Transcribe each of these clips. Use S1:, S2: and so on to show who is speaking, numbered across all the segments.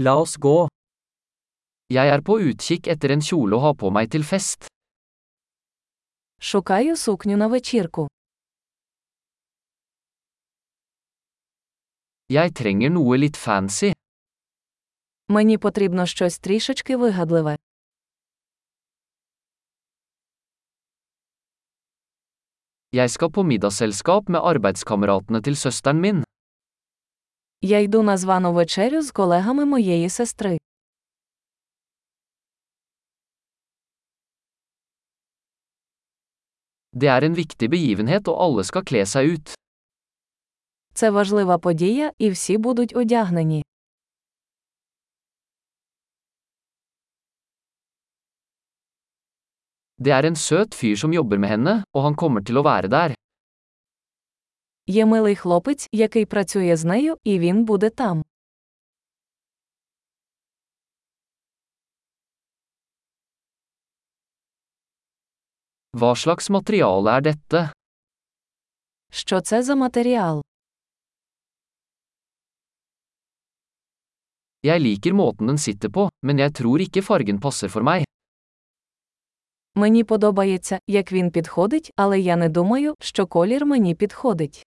S1: La oss gå.
S2: Jeg er på utkikk etter en kjole å ha på meg til fest.
S3: Шукаю сукню на вечірку.
S2: Jeg trenger noe litt fancy.
S3: Мені потрібно щось трішечки вигадливе.
S2: Jeg skal på middagsselskap med arbeidskameratene til søsteren min.
S3: Я йду на звану вечерю з колегами моєї сестри.
S2: Det er en viktig begivenhet og alle skal kle seg ut.
S3: Це важлива подія, і всі будуть одягнені.
S2: Det er en søt fyr som jobber med henne, og han kommer til å være der.
S3: Є милий хлопець, який працює з нею, і він буде там.
S2: Hva slags materiale er dette?
S3: Що це за матеріал?
S2: Jeg liker måten den sitter på, men jeg tror ikke fargen passer for meg.
S3: Мені подобається, як він підходить, але я не думаю, що колір мені підходить.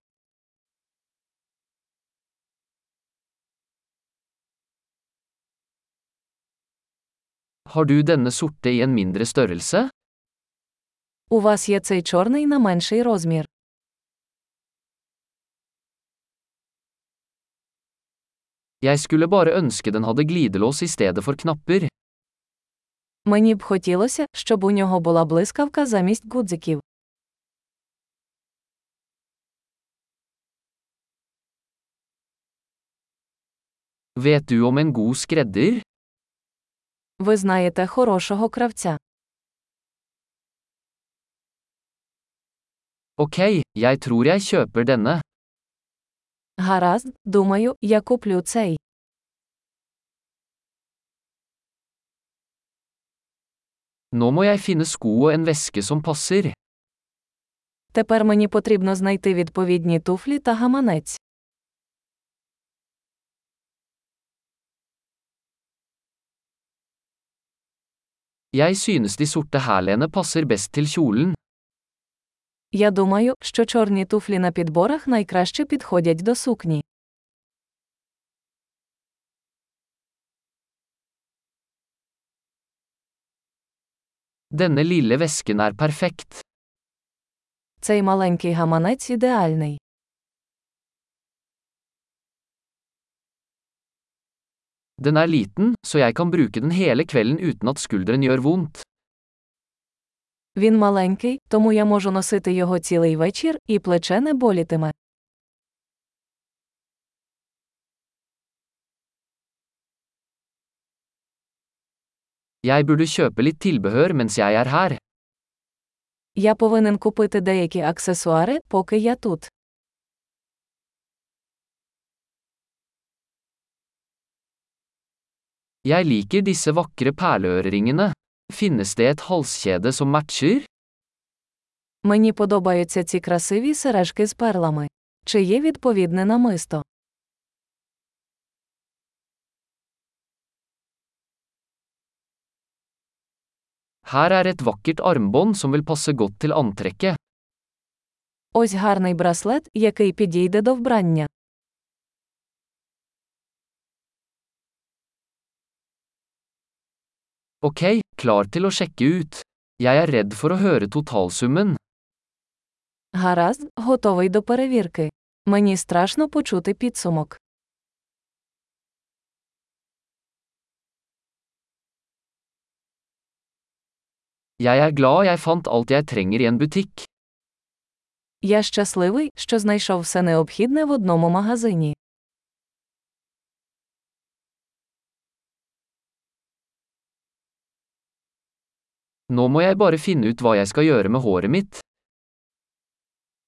S2: Har du denne sorte i en mindre størrelse?
S3: У вас є цей чорний на менший розмір.
S2: Jeg skulle bare ønske den hadde glidelås i stedet for knapper.
S3: Мені б хотілося, щоб у нього була блискавка замість гудзиків.
S2: Vet du om en god skredder?
S3: Ви знаєте хорошого кравця.
S2: Ok, jeg tror jeg kjøper denne.
S3: Гаразд, думаю, я куплю цей.
S2: Nå må jeg finne sko og en veske som passer.
S3: Тепер мені потрібно знайти відповідні туфлі та гаманець.
S2: Jeg synes de sorte hælene passer best til kjolen.
S3: Я думаю, що чорні туфлі на підборах найкраще підходять до сукні.
S2: Denne lille vesken er perfekt.
S3: Цей маленький гаманець ідеальний.
S2: Den er liten, så jeg kan bruke den hele kvelden uten at skulderen gjør vondt.
S3: Він маленький, тому я можу носити його цілий вечір, і плече не болітиме.
S2: Jeg burde kjøpe litt tilbehør mens jeg er her.
S3: Я повинен купити деякі аксесуари, поки я тут.
S2: Jeg liker disse vakre perleøreringene. Finnes det et halskjede som matcher?
S3: Мені подобаються ці красиві сережки з перлами. Чи є відповідне намисто?
S2: Her er et vakkert armbånd som vil passe godt til antrekket.
S3: Ось гарний браслет, який підійде до вбрання.
S2: Ok, klar til å sjekke ut. Jeg er redd for å høre totalsummen.
S3: Гаразд, готовий до перевірки. Мені страшно почути підсумок.
S2: Jeg er glad jeg fant alt jeg trenger i en butikk.
S3: Я щасливий, що знайшов все необхідне в одному магазині.
S2: Nå må jeg bare finne ut hva jeg skal gjøre med håret mitt.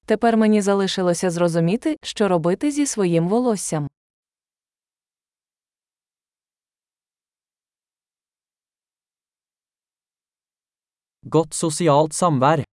S3: Тепер мені залишилося зрозуміти, що робити зі своїм волоссям.
S1: Godt sosialt samvær.